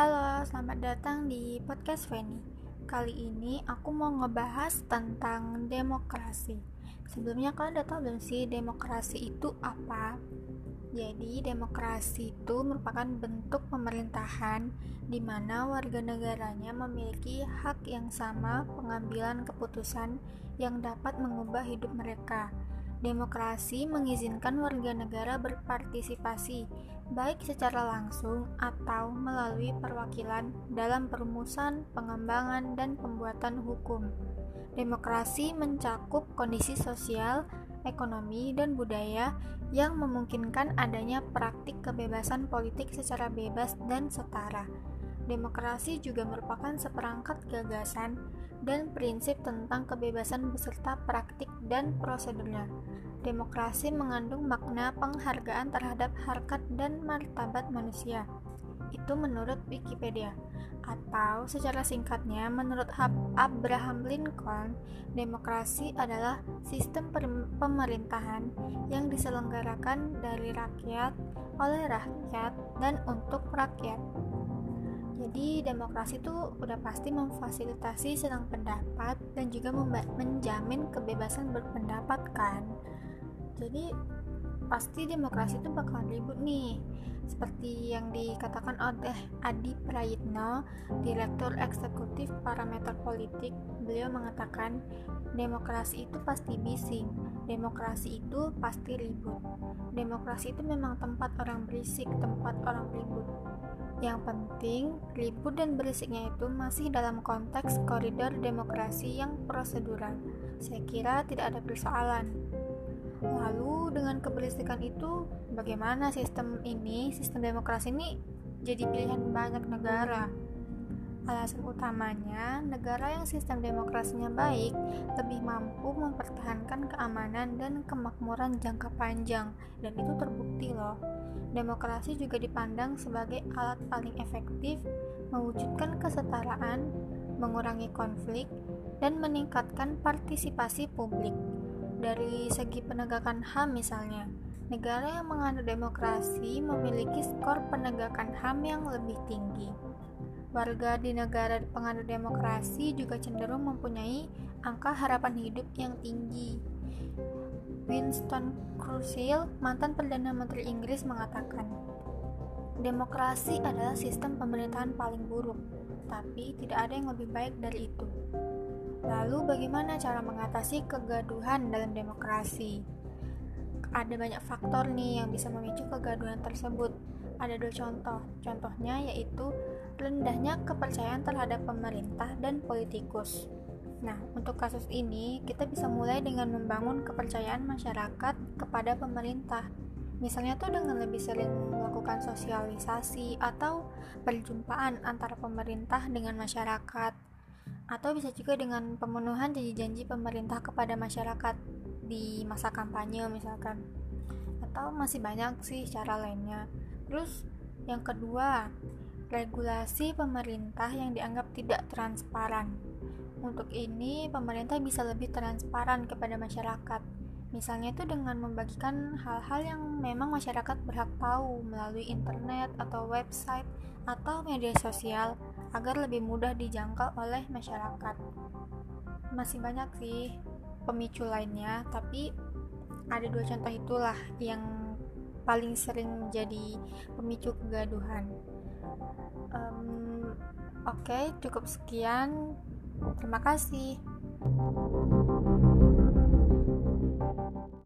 Halo, selamat datang di podcast Feni. Kali ini aku mau ngebahas tentang demokrasi. Sebelumnya kalian udah tahu belum sih demokrasi itu apa? Jadi, demokrasi itu merupakan bentuk pemerintahan di mana warga negaranya memiliki hak yang sama pengambilan keputusan yang dapat mengubah hidup mereka Demokrasi mengizinkan warga negara berpartisipasi, baik secara langsung atau melalui perwakilan dalam perumusan, pengembangan, dan pembuatan hukum. Demokrasi mencakup kondisi sosial, ekonomi, dan budaya yang memungkinkan adanya praktik kebebasan politik secara bebas dan setara. Demokrasi juga merupakan seperangkat gagasan dan prinsip tentang kebebasan beserta praktik dan prosedurnya. Demokrasi mengandung makna penghargaan terhadap harkat dan martabat manusia. Itu menurut Wikipedia. Atau secara singkatnya, menurut Abraham Lincoln, demokrasi adalah sistem pemerintahan yang diselenggarakan dari rakyat, oleh rakyat, dan untuk rakyat. Jadi demokrasi itu udah pasti memfasilitasi senang pendapat dan juga menjamin kebebasan berpendapat kan jadi pasti demokrasi itu bakal ribut nih seperti yang dikatakan oleh Adi Prayitno, Direktur Eksekutif Parameter Politik, beliau mengatakan demokrasi itu pasti bising, demokrasi itu pasti ribut. Demokrasi itu memang tempat orang berisik, tempat orang ribut. Yang penting, ribut dan berisiknya itu masih dalam konteks koridor demokrasi yang prosedural. Saya kira tidak ada persoalan. Lalu dengan keberisikan itu, bagaimana sistem ini, sistem demokrasi ini jadi pilihan banyak negara? Alasan utamanya, negara yang sistem demokrasinya baik lebih mampu mempertahankan keamanan dan kemakmuran jangka panjang, dan itu terbukti loh. Demokrasi juga dipandang sebagai alat paling efektif mewujudkan kesetaraan, mengurangi konflik, dan meningkatkan partisipasi publik dari segi penegakan HAM misalnya, negara yang menganut demokrasi memiliki skor penegakan HAM yang lebih tinggi. Warga di negara penganut demokrasi juga cenderung mempunyai angka harapan hidup yang tinggi. Winston Churchill, mantan Perdana Menteri Inggris mengatakan, Demokrasi adalah sistem pemerintahan paling buruk, tapi tidak ada yang lebih baik dari itu. Lalu bagaimana cara mengatasi kegaduhan dalam demokrasi? Ada banyak faktor nih yang bisa memicu kegaduhan tersebut. Ada dua contoh. Contohnya yaitu rendahnya kepercayaan terhadap pemerintah dan politikus. Nah, untuk kasus ini, kita bisa mulai dengan membangun kepercayaan masyarakat kepada pemerintah. Misalnya tuh dengan lebih sering melakukan sosialisasi atau perjumpaan antara pemerintah dengan masyarakat atau bisa juga dengan pemenuhan janji-janji pemerintah kepada masyarakat di masa kampanye misalkan atau masih banyak sih cara lainnya terus yang kedua regulasi pemerintah yang dianggap tidak transparan untuk ini pemerintah bisa lebih transparan kepada masyarakat misalnya itu dengan membagikan hal-hal yang memang masyarakat berhak tahu melalui internet atau website atau media sosial agar lebih mudah dijangkau oleh masyarakat. Masih banyak sih pemicu lainnya, tapi ada dua contoh itulah yang paling sering menjadi pemicu kegaduhan. Um, Oke, okay, cukup sekian. Terima kasih.